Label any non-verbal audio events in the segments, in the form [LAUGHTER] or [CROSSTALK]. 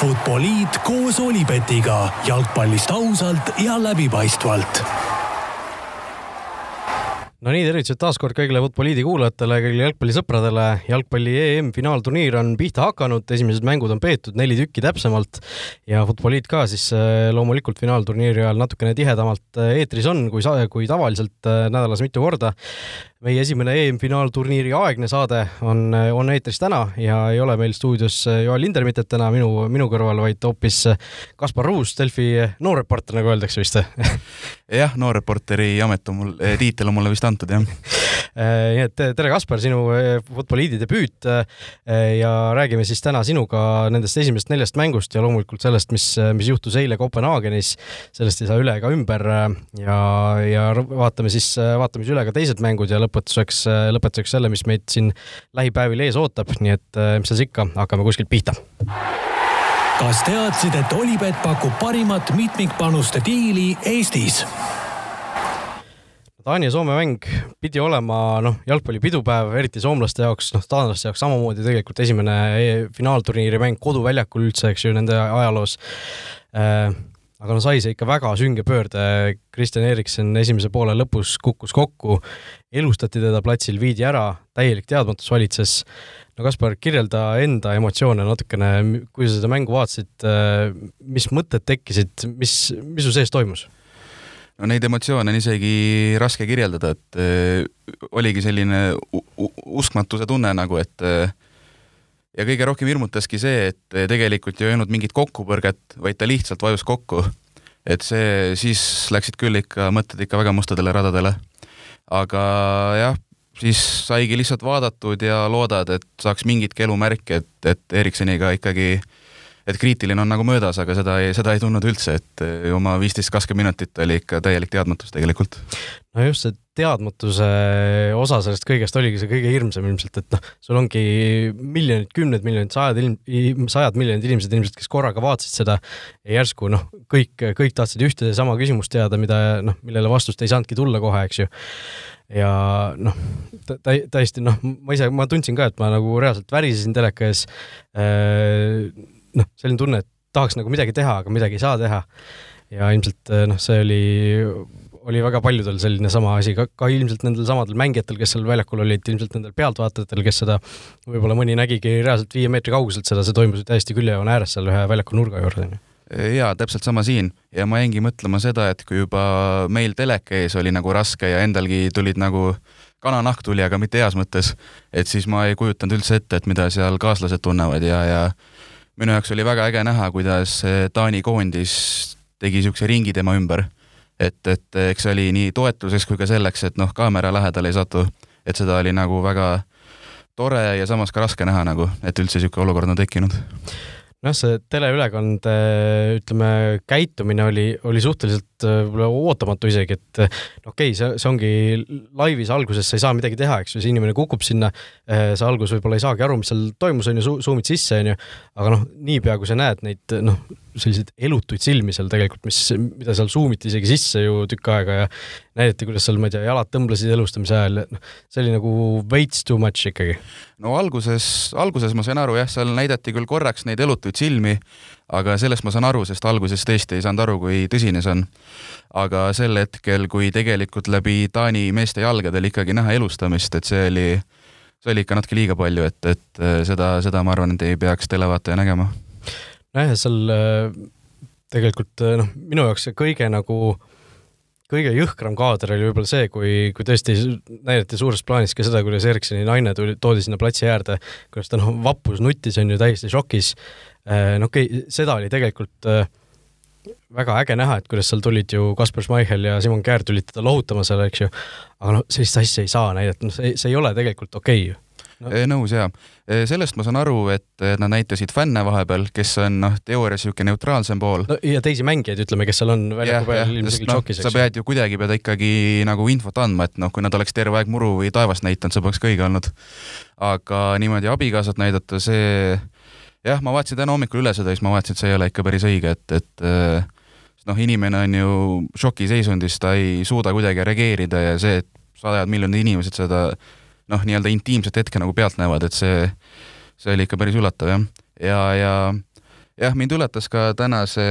Futboliit koos Olipetiga. Jalgpallist ausalt ja läbipaistvalt. No nii, tervitused taas kord kõigile Futboliidi kuulajatele, kõigile jalgpallisõpradele. jalgpalli EM-finaalturniir on pihta hakanud, esimesed mängud on peetud, neli tükki täpsemalt. Ja Futboliit ka siis äh, loomulikult finaalturniiri ajal natukene tihedamalt äh, eetris on, kui, kui tavaliselt äh, nädalas mitu korda meie esimene EM-finaalturniiri aegne saade on, on eetris täna ja ei ole meil stuudios Joel Lindermittet täna minu, minu kõrval, vaid hoopis Kaspar Ruus, Delfi noorreporter, nagu öeldakse vist [LAUGHS] jah, noorreporteri amet on mul, eh, tiitel on mulle vist antud, jah eh, [LAUGHS] nii et tere, Kaspar, sinu eh, Futboliidi debüüt ja räägime siis täna sinuga nendest esimesest neljast mängust ja loomulikult sellest, mis, mis juhtus eile Kopenhaagenis. sellest ei saa üle ega ümber ja, ja vaatame siis, vaatame siis üle ka teised mängud ja lõpuks lõpetuseks, lõpetuseks selle, mis meid siin lähipäevil ees ootab, nii et äh, mis seal ikka, hakkame kuskilt pihta kas teadsid, et Olipet pakub parimat mitmikpanuste diili Eestis? Taani ja Soome mäng pidi olema noh, jalgpallipidupäev, eriti soomlaste jaoks, noh, taanlaste jaoks samamoodi tegelikult esimene e finaalturniiri mäng koduväljakul üldse, eks ju, nende ajaloos äh, aga no sai see ikka väga sünge pöörde, Kristjan Erikson esimese poole lõpus kukkus kokku, elustati teda platsil, viidi ära, täielik teadmatus valitses. no Kaspar, kirjelda enda emotsioone natukene, kui sa seda mängu vaatasid, mis mõtted tekkisid, mis, mis su sees toimus? no neid emotsioone on isegi raske kirjeldada, et äh, oligi selline uskmatuse tunne nagu, et äh, ja kõige rohkem hirmutaski see, et tegelikult ju ei olnud mingit kokkupõrget, vaid ta lihtsalt vajus kokku. et see, siis läksid küll ikka mõtted ikka väga mustadele radadele. aga jah, siis saigi lihtsalt vaadatud ja loodad, et saaks mingitki elumärki, et, et Ericssoniga ikkagi et kriitiline on nagu möödas, aga seda ei, seda ei tundnud üldse, et oma viisteist, kakskümmend minutit oli ikka täielik teadmatus tegelikult. No just see teadmatuse osa sellest kõigest oligi see kõige hirmsam ilmselt, et noh, sul ongi miljonid, kümned miljonid, sajad ilm-, sajad miljonid inimesed ilmselt, kes korraga vaatasid seda ja järsku noh, kõik, kõik tahtsid ühte ja sama küsimust teada, mida noh, millele vastust ei saanudki tulla kohe, eks ju ja noh, tä-, täiesti noh, ma ise, ma tundsin ka, et ma nagu reaalselt värisesin teleka ees äh,. noh, selline tunne, et tahaks nagu midagi teha, aga midagi ei saa teha. ja ilmselt noh, see oli oli väga paljudel selline sama asi, ka, ka ilmselt nendel samadel mängijatel, kes seal väljakul olid, ilmselt nendel pealtvaatajatel, kes seda, võib-olla mõni nägigi reaalselt viie meetri kauguselt seda, see toimus täiesti küljejoone ääres seal ühe väljaku nurga juurde, on ju. Jaa, täpselt sama siin. Ja ma jäingi mõtlema seda, et kui juba meil teleka ees oli nagu raske ja endalgi tulid nagu kananahk tuli, aga mitte heas mõttes, et siis ma ei kujutanud üldse ette, et mida seal kaaslased tunnevad ja, ja minu jaoks oli väga äge näha, kuidas Taani koondis tegi niisuguse ringi tema ümber et, et eks see oli nii toetuseks kui ka selleks, et noh, kaamera lähedale ei satu, et seda oli nagu väga tore ja samas ka raske näha nagu, et üldse niisugune olukord on tekkinud. Noh, see teleülekande ütleme, käitumine oli, oli suhteliselt äh, võib-olla ootamatu isegi, et äh, okei okay,, see, see ongi laivis alguses sa ei saa midagi teha, eks ju, see inimene kukub sinna, äh, sa alguses võib-olla ei saagi aru, mis seal toimus, on ju, suumid sisse, on ju, aga noh, niipea kui sa näed neid noh, selliseid elutuid silmi seal tegelikult, mis, mida seal suumiti isegi sisse ju tükk aega ja näidati, kuidas seal, ma ei tea, jalad tõmblesid elustamise ajal, noh, see oli nagu veits too much ikkagi. no alguses, alguses ma sain aru jah, seal näidati küll korraks neid elutuid silmi, aga sellest ma saan aru, sest alguses tõesti ei saanud aru, kui tõsine see on. aga sel hetkel, kui tegelikult läbi Taani meeste jalgadel ikkagi näha elustamist, et see oli, see oli ikka natuke liiga palju, et, et seda, seda ma arvan, et ei peaks televaataja nägema nojah, ja seal äh, tegelikult äh, noh, minu jaoks see kõige nagu kõige jõhkram kaader oli võib-olla see, kui, kui tõesti näidati suures plaanis ka seda, kuidas Ericssoni naine tuli, toodi sinna platsi äärde, kuidas ta noh, vappus, nuttis, on ju, täiesti šokis. Äh, no okei okay,, seda oli tegelikult väga äge näha, et kuidas seal tulid ju Kaspar Schmeichel ja Simon Käär tulid teda lohutama seal, eks ju, aga noh, sellist asja ei saa näidata, noh, see, see ei ole tegelikult okei okay ju no.. nõus jaa. sellest ma saan aru, et nad näitasid fänne vahepeal, kes on noh, teoorias niisugune neutraalsem pool no,. ja teisi mängijaid, ütleme, kes seal on väljaku peal ilmselgelt no, šokis, eks. sa pead ju kuidagi, pead ikkagi nagu infot andma, et noh, kui nad oleks terve aeg muru või taevast näidanud, see poleks ka õige olnud. aga niimoodi abikaasat näidata, see jah, ma vaatasin täna hommikul üle seda ja siis ma vaatasin, et see ei ole ikka päris õige, et, et noh, inimene on ju šokiseisundis, ta ei suuda kuidagi reageerida ja see, et sajad miljonid inimesed seda noh, nii-öelda intiimset hetke nagu pealt näevad, et see, see oli ikka päris üllatav jah. ja, ja, jah, mind üllatas ka tänase,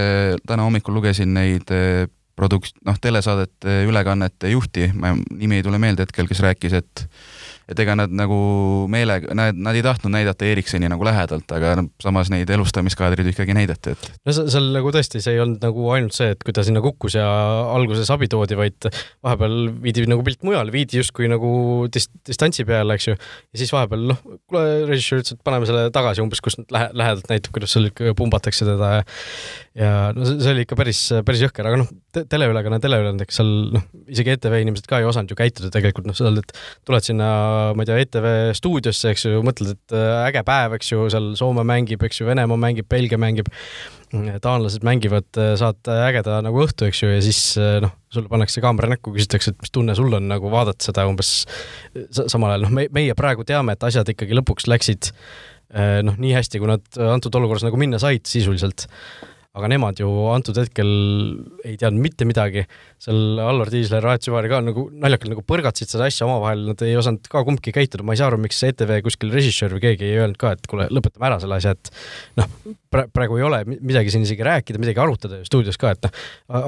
täna hommikul lugesin neid eh, produkt-, noh, telesaadete ülekannete juhti, nimi ei tule meelde hetkel, kes rääkis, et et ega nad nagu meelega, nad, nad ei tahtnud näidata Ericssoni nagu lähedalt, aga samas neid elustamiskaadreid ikkagi näidati, et. no seal nagu tõesti, see ei olnud nagu ainult see, et kui ta sinna kukkus ja alguses abi toodi, vaid vahepeal viidi nagu pilt mujale, viidi justkui nagu dist-, distantsi peale, eks ju. ja siis vahepeal noh, kuule, režissöör ütles, et paneme selle tagasi umbes, kus lähe-, lähedalt näitab, kuidas seal ikka pumbatakse teda ja ja no see oli ikka päris, päris jõhker, aga noh, teleülekanne teleülekandeks seal noh, isegi ETV inimesed ka ei osanud ju käituda tegelikult noh, seal, et tuled sinna ma ei tea, ETV stuudiosse, eks ju, mõtled, et äh, äge päev, eks ju, seal Soome mängib, eks ju, Venemaa mängib, Belgia mängib, taanlased mängivad, äh, saad ägeda nagu õhtu, eks ju, ja siis äh, noh, sulle pannakse kaamera näkku, küsitakse, et mis tunne sul on nagu vaadata seda umbes samal ajal, noh, me, meie praegu teame, et asjad ikkagi lõpuks läksid noh, nii hästi, kui nad antud olukorras nagu minna said sisuliselt aga nemad ju antud hetkel ei teadnud mitte midagi, seal Allar Tiisler, Raet Süvari ka nagu naljakalt nagu põrgatasid seda asja omavahel, nad ei osanud ka kumbki käituda, ma ei saa aru, miks ETV kuskil režissöör või keegi ei öelnud ka, et kuule, lõpetame ära selle asja, et noh, praegu ei ole midagi siin isegi rääkida, midagi arutada ju stuudios ka, et noh,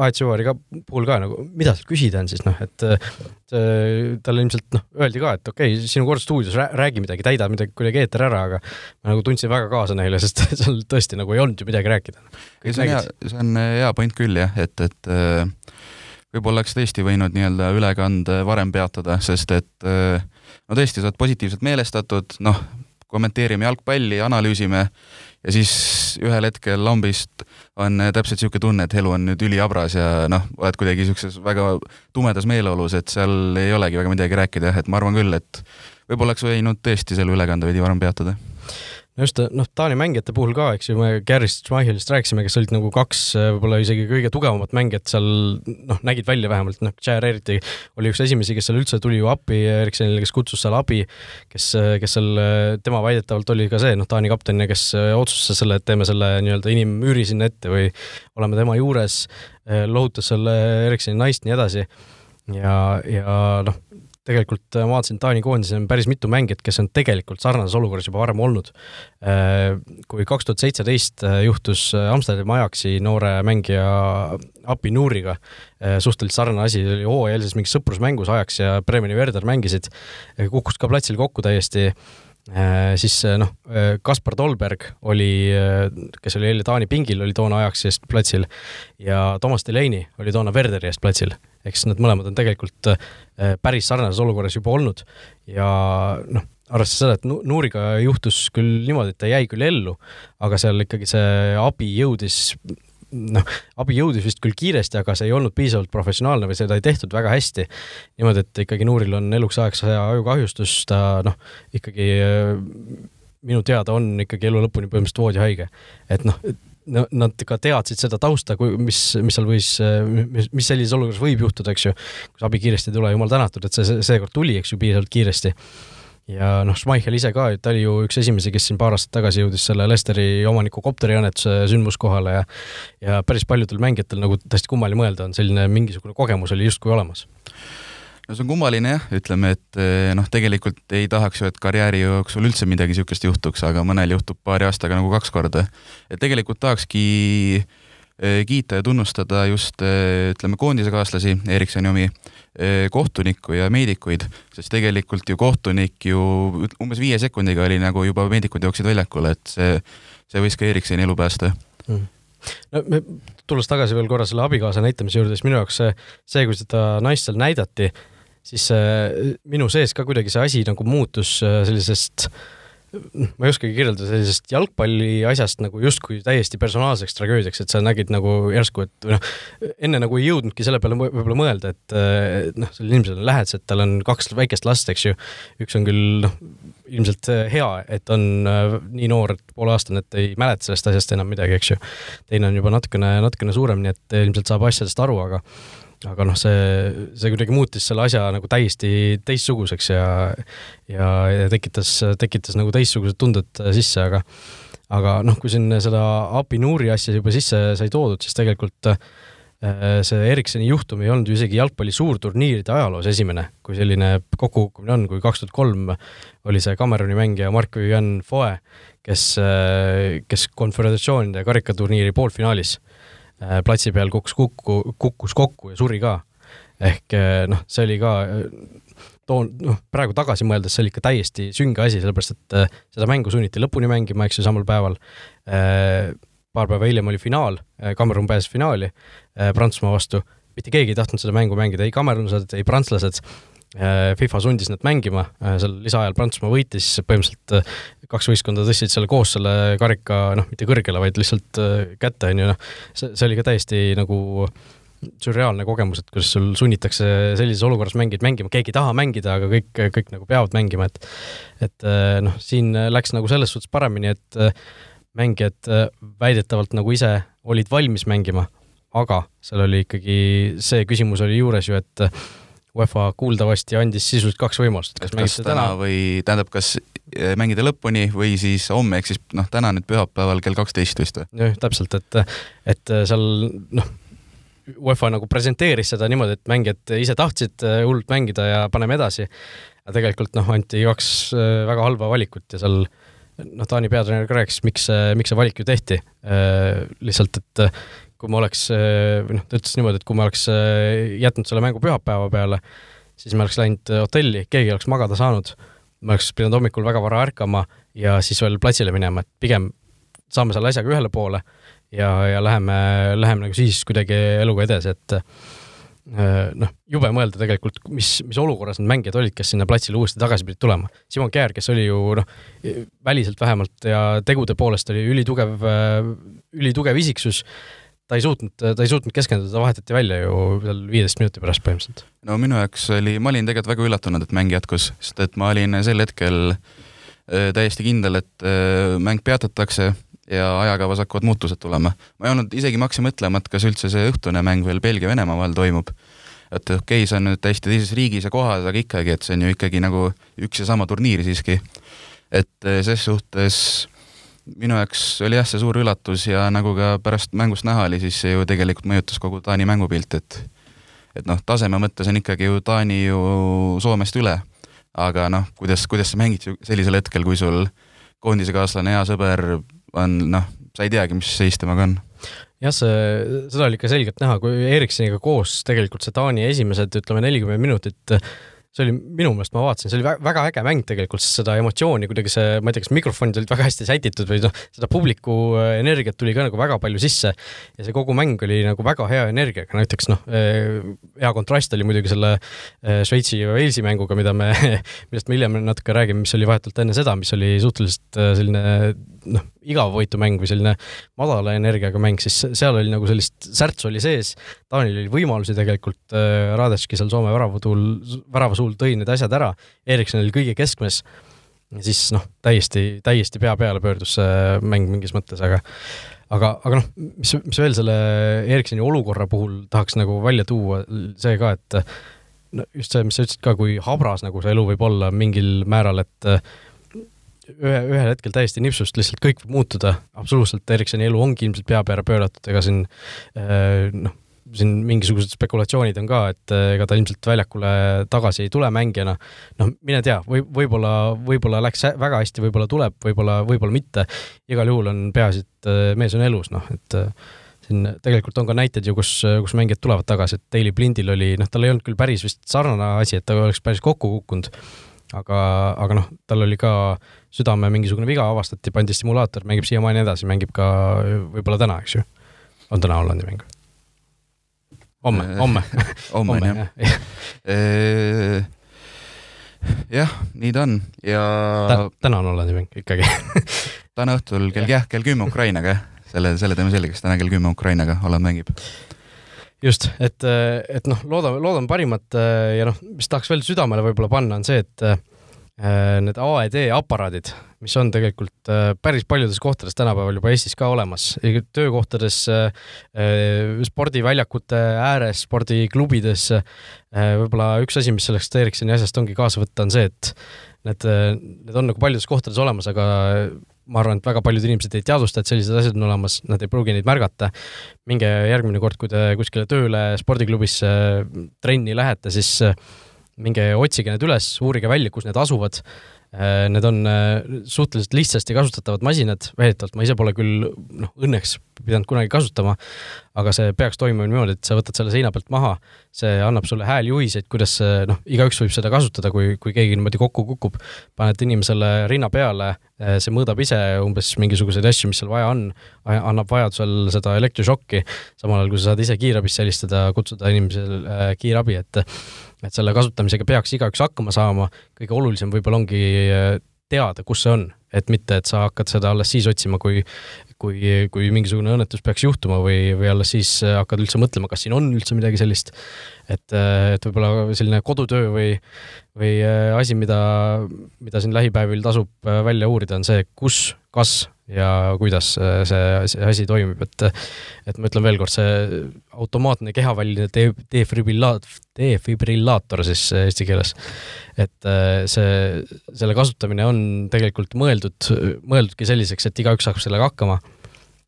Aet Süvari ka puhul ka nagu, mida seal küsida on siis noh, et talle ilmselt noh, öeldi ka, et okei okay,, sinu kord stuudios, räägi midagi, täida midagi kuidagi eeter ära, aga ma nagu tundsin väga kaasa neile, sest [LAUGHS] seal tõesti nagu ei olnud ju midagi rääkida. Ei, see on hea, see on äh, hea point küll jah, et, et äh, võib-olla oleks tõesti võinud nii-öelda ülekande varem peatada, sest et äh, no tõesti, sa oled positiivselt meelestatud, noh, kommenteerime jalgpalli, analüüsime ja siis ühel hetkel lambist on täpselt niisugune tunne, et elu on nüüd ülihabras ja noh, oled kuidagi niisuguses väga tumedas meeleolus, et seal ei olegi väga midagi rääkida jah, et ma arvan küll, et võib-olla oleks võinud tõesti selle ülekande veidi varem peatada just, noh, Taani mängijate puhul ka, eks ju, me Garrist Schmeichelist rääkisime, kes olid nagu kaks äh, võib-olla isegi kõige tugevamat mängijat seal, noh, nägid välja vähemalt, noh, Jair eriti oli üks esimesi, kes seal üldse tuli ju appi Ericssonile, kes kutsus seal abi, kes, kes seal, tema väidetavalt oli ka see, noh, Taani kapten ja kes otsustas selle, et teeme selle nii-öelda inimmüüri sinna ette või oleme tema juures, lohutas selle Ericssoni naist, nii edasi. ja, ja noh tegelikult äh, ma vaatasin, Taani koondises on päris mitu mängijat, kes on tegelikult sarnases olukorras juba varem olnud. Äh, kui kaks tuhat seitseteist äh, juhtus Amsterdami Ajaxi noore mängija Api Nuuriga, suhteliselt sarnane asi, oli hooajalises mingis sõprusmängus Ajax ja Bremeni Werder mängisid, kukkus ka platsil kokku täiesti siis noh, Kaspar Tolberg oli, kes oli eile Taani pingil, oli toona Ajaxi eest platsil ja Toomas Delaney oli toona Werderi eest platsil eks nad mõlemad on tegelikult äh, päris sarnases olukorras juba olnud ja noh, arvestades seda, et Nuuriga juhtus küll niimoodi, et ta jäi küll ellu, aga seal ikkagi see abi jõudis noh, abi jõudis vist küll kiiresti, aga see ei olnud piisavalt professionaalne või seda ei tehtud väga hästi. niimoodi, et ikkagi Nuuril on eluks ajaks ajukahjustus, ta noh, ikkagi äh, minu teada on ikkagi elu lõpuni põhimõtteliselt voodihaige. et noh, no nad ka teadsid seda tausta, kui, mis, mis seal võis, mis, mis sellises olukorras võib juhtuda, eks ju. kus abi kiiresti ei tule, jumal tänatud, et see seekord tuli, eks ju, piisavalt kiiresti. ja noh, Schmeichel ise ka, ta oli ju üks esimesi, kes siin paar aastat tagasi jõudis selle Lesteri omaniku kopteriõnnetuse sündmuskohale ja ja päris paljudel mängijatel nagu täiesti kummaline mõelda on, selline mingisugune kogemus oli justkui olemas no see on kummaline jah, ütleme, et eh, noh, tegelikult ei tahaks ju, et karjääri jooksul üldse midagi niisugust juhtuks, aga mõnel juhtub paari aastaga nagu kaks korda. et tegelikult tahakski eh, kiita ja tunnustada just eh, ütleme, koondisekaaslasi, Ericssoni omi, kohtunikku ja meedikuid, sest tegelikult ju kohtunik ju umbes viie sekundiga oli nagu juba meedikud jooksid väljakule, et see, see võis ka Ericssoni elu päästa mm no me, tulles tagasi veel korra selle abikaasa näitamise juurde, siis minu jaoks see, see, kui seda naist seal näidati, siis äh, minu sees ka kuidagi see asi nagu muutus äh, sellisest ma ei oskagi kirjeldada sellisest jalgpalli asjast nagu justkui täiesti personaalseks tragöödiaks, et sa nägid nagu järsku, et noh, enne nagu ei jõudnudki selle peale võib-olla mõelda, et äh, noh, sellel inimesel on lähedased, tal on kaks väikest last, eks ju, üks on küll noh, ilmselt hea, et on nii noor, et pooleaastane, et ei mäleta sellest asjast enam midagi, eks ju. teine on juba natukene, natukene suurem, nii et ilmselt saab asjadest aru, aga aga noh, see, see kuidagi muutis selle asja nagu täiesti teistsuguseks ja ja, ja tekitas, tekitas nagu teistsugused tunded sisse, aga aga noh, kui siin seda API Noori asja juba sisse sai toodud, siis tegelikult see Ericssoni juhtum ei olnud ju isegi jalgpalli suurturniiride ajaloos esimene, kui selline kokkukukkumine on, kui kaks tuhat kolm oli see Kameruni mängija Mark-Vivian Foe, kes, kes konföderatsioonide karikaturniiri poolfinaalis platsi peal kukkus kokku, kukkus kokku ja suri ka. ehk noh, see oli ka toon, noh, praegu tagasi mõeldes see oli ikka täiesti sünge asi, sellepärast et äh, seda mängu sunniti lõpuni mängima, eks ju, samal päeval äh,. paar päeva hiljem oli finaal äh,, Kamerun pääses finaali äh, Prantsusmaa vastu, mitte keegi ei tahtnud seda mängu mängida, ei kamerunlased, ei prantslased äh,. FIFA sundis nad mängima äh,, seal lisaajal Prantsusmaa võitis, põhimõtteliselt äh, kaks võistkonda tõstsid selle koos selle karika, noh, mitte kõrgele, vaid lihtsalt äh, kätte, on ju, noh, see, see oli ka täiesti nagu äh, sürreaalne kogemus, et kuidas sul sunnitakse sellises olukorras mängijaid mängima, keegi ei taha mängida, aga kõik, kõik nagu peavad mängima, et et noh, siin läks nagu selles suhtes paremini, et mängijad väidetavalt nagu ise olid valmis mängima, aga seal oli ikkagi, see küsimus oli juures ju, et UEFA kuuldavasti andis sisuliselt kaks võimalust, kas mängite täna või tähendab, kas mängida lõpuni või siis homme, ehk siis noh, täna nüüd pühapäeval kell kaksteist vist või? jah, täpselt, et, et seal noh, UEFA nagu presenteeris seda niimoodi, et mängijad ise tahtsid äh, hullult mängida ja paneme edasi. aga tegelikult noh, anti kaks väga halba valikut ja seal noh, Taani peatreener ka rääkis, miks, miks see valik ju tehti. Lihtsalt, et kui ma oleks, või noh, ta ütles niimoodi, et kui ma oleks jätnud selle mängu pühapäeva peale, siis me oleks läinud hotelli, keegi oleks magada saanud, ma oleks pidanud hommikul väga vara ärkama ja siis veel platsile minema, et pigem saame selle asjaga ühele poole ja, ja läheme, läheme nagu siis kuidagi eluga edasi, et noh, jube mõelda tegelikult, mis, mis olukorras need mängijad olid, kes sinna platsile uuesti tagasi pidid tulema. Simon Kjär, kes oli ju noh, väliselt vähemalt ja tegude poolest oli ülitugev, ülitugev isiksus, ta ei suutnud, ta ei suutnud keskenduda, ta vahetati välja ju seal viieteist minuti pärast põhimõtteliselt. no minu jaoks oli, ma olin tegelikult väga üllatunud, et mäng jätkus, sest et ma olin sel hetkel äh, täiesti kindel, et mäng peatatakse ja ajakavas hakkavad muutused tulema. ma ei olnud, isegi ma hakkasin mõtlema, et kas üldse see õhtune mäng veel Belgia-Venemaa vahel toimub. et okei okay,, see on nüüd täiesti teises riigis ja kohas, aga ikkagi, et see on ju ikkagi nagu üks ja sama turniir siiski. et eh, ses suhtes minu jaoks oli jah, see suur üllatus ja nagu ka pärast mängust näha oli, siis see ju tegelikult mõjutas kogu Taani mängupilt, et et noh, taseme mõttes on ikkagi ju Taani ju Soomest üle. aga noh, kuidas, kuidas sa mängid sellisel hetkel, kui sul koondisekaaslane, hea sõber on noh, sa ei teagi, mis seis temaga on jah, see, seda oli ikka selgelt näha, kui Ericssoniga koos tegelikult see Taani esimesed, ütleme, nelikümmend minutit see oli minu meelest, ma vaatasin, see oli väga, äge mäng tegelikult, sest seda emotsiooni kuidagi see, ma ei tea, kas mikrofonid olid väga hästi sätitud või noh, seda publiku äh, energiat tuli ka nagu väga palju sisse. Ja see kogu mäng oli nagu väga hea energiaga, näiteks noh, äh, hea kontrast oli muidugi selle äh, Šveitsi ja Walesi mänguga, mida me, [LAUGHS] millest me hiljem natuke räägime, mis oli vahetult enne seda, mis oli suhteliselt selline noh, igavvõitumäng või selline madala energiaga mäng, siis seal oli nagu sellist särtsu oli sees, Taanil oli võimalusi tegelikult äh,, Radetški seal Soome väravatuul, värava suul tõi need asjad ära, Erikson oli kõige keskmes, siis noh, täiesti, täiesti pea peale pöördus see mäng mingis mõttes, aga aga, aga noh, mis, mis veel selle Ericssoni olukorra puhul tahaks nagu välja tuua, see ka, et no just see, mis sa ütlesid ka, kui habras nagu see elu võib olla mingil määral, et ühe, ühel hetkel täiesti nipsust lihtsalt kõik võib muutuda, absoluutselt, Ericssoni elu ongi ilmselt pea peale pööratud, ega siin äh, noh, siin mingisugused spekulatsioonid on ka, et äh, ega ta ilmselt väljakule tagasi ei tule mängijana. noh, mine tea, või võib-olla, võib-olla läks väga hästi, võib-olla tuleb, võib-olla, võib-olla mitte. igal juhul on peaasi, et äh, mees on elus, noh, et siin tegelikult on ka näiteid ju, kus, kus mängijad tulevad tagasi, et Daily Blindil oli, noh, tal ei olnud küll päris vist sarnane asi, et ta oleks päris kokku kukkunud aga, aga noh, tal oli ka südame mingisugune viga, avastati, pandi stimulaator, mängib siiamaani edasi, mängib ka võib-olla täna, eks ju. on täna Hollandi mäng? homme, äh, homme. [LAUGHS] homme on jah. ja. Äh, jah, nii ta on. Ja Ta, täna on Hollandi mäng ikkagi. [LAUGHS] Täna õhtul kell jah, kell kümme Ukrainaga jah, selle, selle teeme selgeks, täna kell kümme Ukrainaga Holland mängib just, et, et noh, loodame, loodame parimat ja noh, mis tahaks veel südamele võib-olla panna, on see, et äh, need AED aparaadid, mis on tegelikult päris paljudes kohtades tänapäeval juba Eestis ka olemas, töökohtades, spordiväljakute ääres, spordiklubides. võib-olla üks asi, mis sellest Ericssoni asjast ongi kaasa võtta, on see, et need, need on nagu paljudes kohtades olemas, aga ma arvan, et väga paljud inimesed ei teadvusta, et sellised asjad on olemas, nad ei pruugi neid märgata. minge järgmine kord, kui te kuskile tööle spordiklubisse trenni lähete, siis minge otsige need üles, uurige välja, kus need asuvad Äh, need on äh, suhteliselt lihtsasti kasutatavad masinad, väidetavalt ma ise pole küll noh, õnneks pidanud kunagi kasutama, aga see peaks toimuma niimoodi, et sa võtad selle seina pealt maha, see annab sulle hääljuhiseid, kuidas noh, igaüks võib seda kasutada, kui, kui keegi niimoodi kokku kukub, paned inimesele rinna peale, äh, see mõõdab ise umbes mingisuguseid asju, mis seal vaja on, annab vajadusel seda elektrišokki, samal ajal kui sa saad ise kiirabisse helistada, kutsuda inimesele kiirabi, et et selle kasutamisega peaks igaüks hakkama saama, kõige olulisem võib-olla ongi äh, teada, kus see on, et mitte, et sa hakkad seda alles siis otsima, kui kui, kui mingisugune õnnetus peaks juhtuma või, või alles siis äh, hakkad üldse mõtlema, kas siin on üldse midagi sellist. et, äh, et võib-olla selline kodutöö või, või asi, mida, mida siin lähipäevil tasub välja uurida, on see, kus, kas ja kuidas see, see asi toimib, et et ma ütlen veel kord, see automaatne kehaväline de-, defibrillaat-, defibrillaator siis eesti keeles, et äh, see, selle kasutamine on tegelikult mõeldud, mõeldudki selliseks, et igaüks saab sellega hakkama,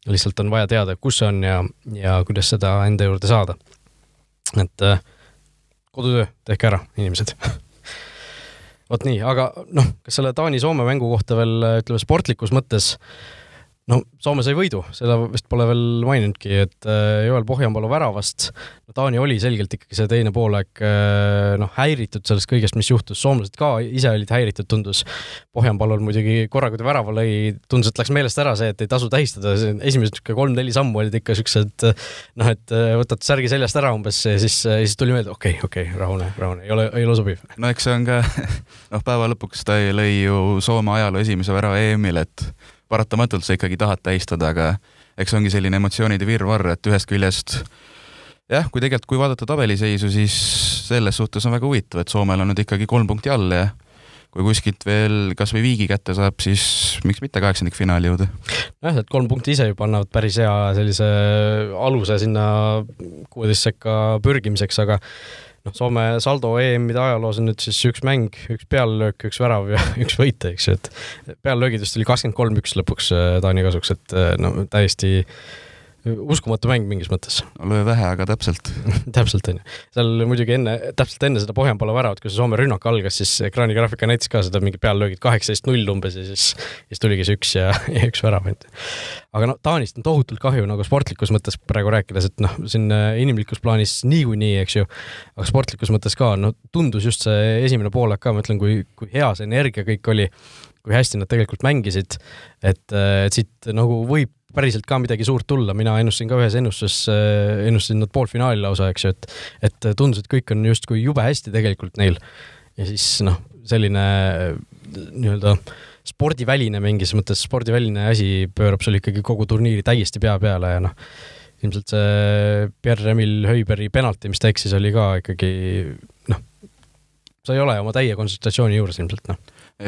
lihtsalt on vaja teada, kus see on ja, ja kuidas seda enda juurde saada. et äh, kodutöö, tehke ära, inimesed [LAUGHS] vot nii, aga noh, kas selle Taani-Soome mängu kohta veel ütleme sportlikus mõttes no Soome sai võidu, seda vist pole veel maininudki, et äh, Joel Pohjanpalu väravast, no Taani oli selgelt ikkagi see teine poolaeg äh, noh, häiritud sellest kõigest, mis juhtus, soomlased ka ise olid häiritud, tundus. Pohjanpalul muidugi korra, kui ta värava lõi, tundus, et läks meelest ära see, et ei tasu tähistada, esimesed niisugune kolm-neli sammu olid ikka niisugused noh, et äh, võtad särgi seljast ära umbes ja siis, siis tuli meelde, okei okay,, okei okay,, rahune, rahune, ei ole, ei ole sobiv. no eks see on ka, [LAUGHS] noh, päeva lõpuks ta lõi ju Soome ajaloo esimese värava EM-il, et paratamatult sa ikkagi tahad tähistada, aga eks ongi selline emotsioonide virvarr, et ühest küljest jah, kui tegelikult, kui vaadata tabeliseisu, siis selles suhtes on väga huvitav, et Soomel on nüüd ikkagi kolm punkti all ja kui kuskilt veel kas või viigi kätte saab, siis miks mitte kaheksandikfinaali jõuda. nojah, et kolm punkti ise juba annavad päris hea sellise aluse sinna kuueteist sekka pürgimiseks, aga noh, Soome saldo EM-ide ajaloos on nüüd siis üks mäng, üks peallöök, üks värav ja [LAUGHS] üks võit, eks ju, et peallöögidest oli kakskümmend kolm üks lõpuks äh, Taani kasuks, et äh, no täiesti uskumatu mäng mingis mõttes. löö vähe, aga täpselt [LAUGHS] täpselt, on ju. seal muidugi enne, täpselt enne seda Pohjanpalla väravat, kui see Soome rünnak algas, siis ekraanigraafika näitas ka seda mingi peallöögid kaheksateist null umbes ja siis, siis tuligi see üks ja, [LAUGHS] ja üks värav, et aga noh, Taanist on tohutult kahju nagu sportlikus mõttes praegu rääkides, et noh, siin äh, inimlikus plaanis niikuinii, eks ju, aga sportlikus mõttes ka, no tundus just see esimene poolaeg ka, ma ütlen, kui, kui hea see energia kõik oli, kui hästi nad tegelikult mängisid, et, äh, et siit nagu võib päriselt ka midagi suurt tulla, mina ennustasin ka ühes ennustuses, äh, ennustasin nad poolfinaali lausa, eks ju, et et tundus, et kõik on justkui jube hästi tegelikult neil. ja siis noh, selline äh, nii-öelda spordiväline mingis mõttes, spordiväline asi pöörab sul ikkagi kogu turniiri täiesti pea peale ja noh, ilmselt see Pierre-Emil Höiberi penalti, mis ta eksis, oli ka ikkagi noh, sa ei ole oma täie kontsentratsiooni juures ilmselt, noh.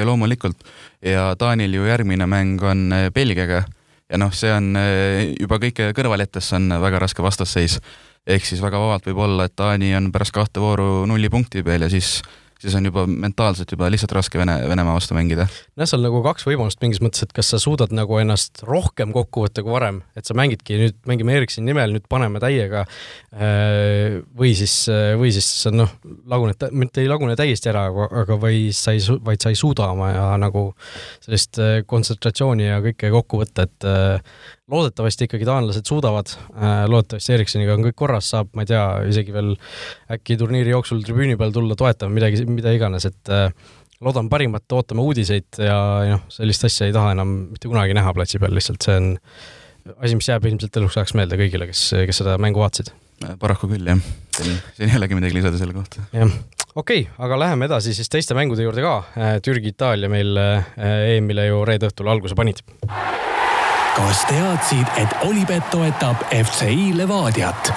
loomulikult ja Taanil ju järgmine mäng on äh, Belgiaga ja noh, see on eh, juba kõike kõrvale jättes on väga raske vastasseis. ehk siis väga vabalt võib olla, et Taani on pärast kahte vooru nulli punkti peal ja siis siis on juba mentaalselt juba lihtsalt raske Vene, Venemaa vastu mängida. nojah, seal nagu kaks võimalust mingis mõttes, et kas sa suudad nagu ennast rohkem kokku võtta kui varem, et sa mängidki nüüd, mängime Ericssoni nimel, nüüd paneme täiega. Äh, või siis, või siis noh, laguned, mitte ei lagune täiesti ära, aga või sa ei, vaid sa ei suuda oma ja nagu sellist äh, kontsentratsiooni ja kõike kokku võtta, et äh, loodetavasti ikkagi taanlased suudavad, äh, loodetavasti Ericssoniga on kõik korras, saab, ma ei tea, isegi veel äkki turniiri jooksul tribüüni peal tulla toetama, midagi, mida iganes, et äh, loodan parimat, ootame uudiseid ja noh, sellist asja ei taha enam mitte kunagi näha platsi peal, lihtsalt see on asi, mis jääb ilmselt eluks ajaks meelde kõigile, kes, kes seda mängu vaatasid. Äh, paraku küll, jah. siin, ei olegi midagi lisada selle kohta. jah, okei okay,, aga läheme edasi siis teiste mängude juurde ka. Türgi-Itaalia meil EM-ile ju reede õhtul alguse panid kas teadsid, et Olipet toetab FCI Levadiat?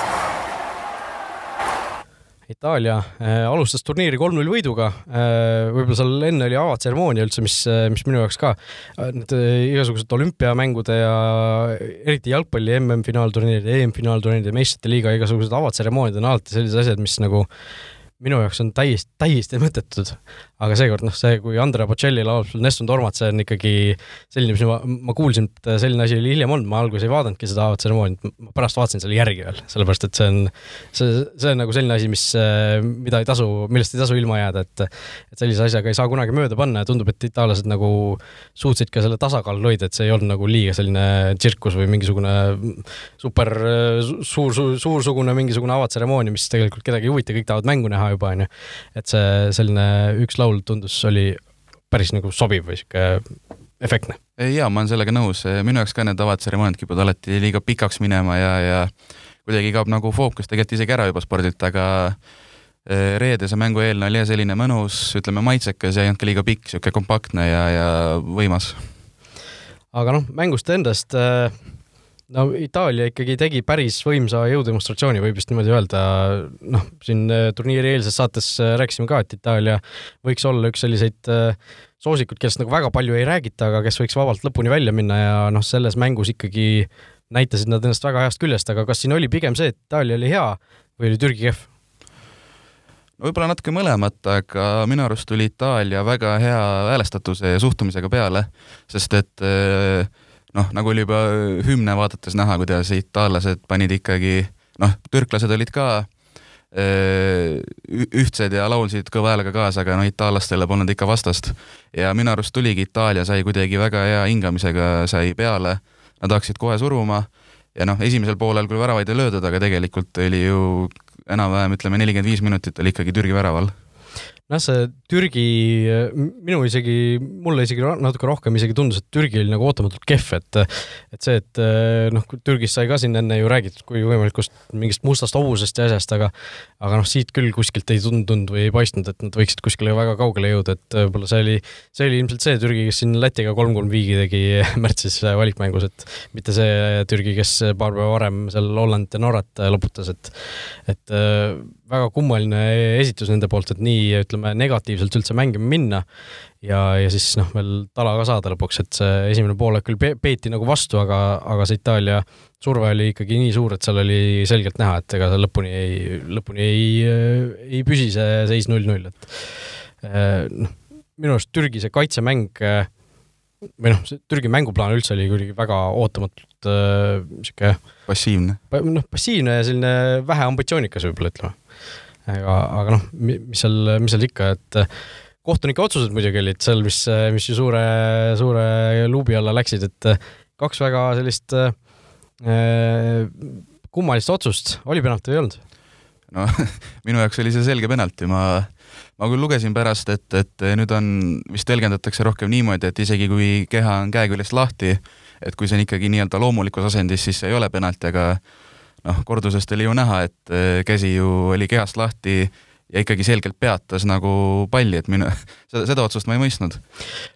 Itaalia äh, alustas turniiri kolm-null võiduga äh,. võib-olla seal enne oli avatseremoonia üldse, mis, mis minu jaoks ka äh, need äh, igasugused olümpiamängude ja eriti jalgpalli MM-finaalturniiride, EM-finaalturniiride, meistrite liiga igasugused avatseremooniad on alati sellised asjad, mis nagu minu jaoks on täiesti, täiesti mõttetud. aga seekord noh, see, kui Andrea Bocelli laulab sul Nessun Tormat, see on ikkagi selline, mis ma, ma kuulsin, et selline asi oli hiljem olnud, ma alguses ei vaadanudki seda avatseremooniat, ma pärast vaatasin selle järgi veel, sellepärast et see on, see, see on nagu selline asi, mis, mida ei tasu, millest ei tasu ilma jääda, et et sellise asjaga ei saa kunagi mööda panna ja tundub, et itaallased nagu suutsid ka selle tasakaalu hoida, et see ei olnud nagu liiga selline tsirkus või mingisugune super suur, suur, suursugune mingisugune avatseremoonia, mis tegelikult kedagi ei huvita, kõik tahavad mängu näha juba, on ju. et see selline üks laul tundus, oli päris nagu sobiv või sihuke efektne. jaa, ma olen sellega nõus, minu jaoks ka need avatseremooniad kipuvad alati liiga pikaks minema ja, ja kuidagi kaob nagu fookus tegelikult isegi ära juba spordilt, aga eh, reedese mängu eelne oli selline mõnus, ütleme maitsekas ja ei olnud ka liiga pikk, niisugune kompaktne ja, ja võimas. aga noh, mängust endast äh no Itaalia ikkagi tegi päris võimsa jõudemonstratsiooni, võib vist niimoodi öelda, noh, siin äh, turniiri eelses saates äh, rääkisime ka, et Itaalia võiks olla üks selliseid äh, soosikuid, kellest nagu väga palju ei räägita, aga kes võiks vabalt lõpuni välja minna ja noh, selles mängus ikkagi näitasid nad ennast väga heast küljest, aga kas siin oli pigem see, et Itaalia oli hea või oli Türgi kehv? võib-olla natuke mõlemat, aga minu arust tuli Itaalia väga hea häälestatuse ja suhtumisega peale, sest et äh, noh, nagu oli juba hümne vaadates näha, kuidas itaallased panid ikkagi, noh, türklased olid ka ühtsed ja laulsid kõva häälega kaasa, aga no itaallastele polnud ikka vastast. ja minu arust tuligi, Itaalia sai kuidagi väga hea hingamisega, sai peale, nad hakkasid kohe suruma ja noh, esimesel poolel küll väravaid ei löödud, aga tegelikult oli ju enam-vähem ütleme, nelikümmend viis minutit oli ikkagi Türgi väraval noh, see Türgi, minu isegi, mulle isegi natuke rohkem isegi tundus, et Türgi oli nagu ootamatult kehv, et et see, et noh, Türgis sai ka siin enne ju räägitud kui võimalikust mingist mustast hobusest ja asjast, aga aga noh, siit küll kuskilt ei tundunud või ei paistnud, et nad võiksid kuskile väga kaugele jõuda, et võib-olla see oli, see oli ilmselt see Türgi, kes siin Lätiga kolm-kolm viigi tegi [LAUGHS] märtsis valikmängus, et mitte see Türgi, kes paar päeva varem seal Hollandit ja Norrat loputas, et et väga kummaline esitus nende poolt, et nii ütleme negatiivselt üldse mängima minna ja, ja siis noh, veel tala ka saada lõpuks, et see esimene poolek küll pe peeti nagu vastu, aga, aga see Itaalia surve oli ikkagi nii suur, et seal oli selgelt näha, et ega see lõpuni ei, lõpuni ei, ei püsi see seis null-null, et eh, noh, minu arust Türgi see kaitsemäng või noh, see Türgi mänguplaan üldse oli kuidagi väga ootamatult niisugune äh, passiivne. noh, passiivne ja selline vähe ambitsioonikas võib-olla ütleme aga, aga noh, mis seal, mis seal ikka, et eh, kohtunike otsused muidugi olid seal, mis, mis ju suure, suure luubi alla läksid, et eh, kaks väga sellist äh, kummalist otsust, oli penalt või ei olnud? no [LAUGHS] minu jaoks oli see selge penalti, ma, ma küll lugesin pärast, et, et nüüd on, vist tõlgendatakse rohkem niimoodi, et isegi kui keha on käeküljest lahti, et kui see on ikkagi nii-öelda loomulikus asendis, siis see ei ole penalti, aga noh, kordusest oli ju näha, et äh, käsi ju oli kehast lahti ja ikkagi selgelt peatas nagu palli, et minu, [LAUGHS] seda, seda otsust ma ei mõistnud.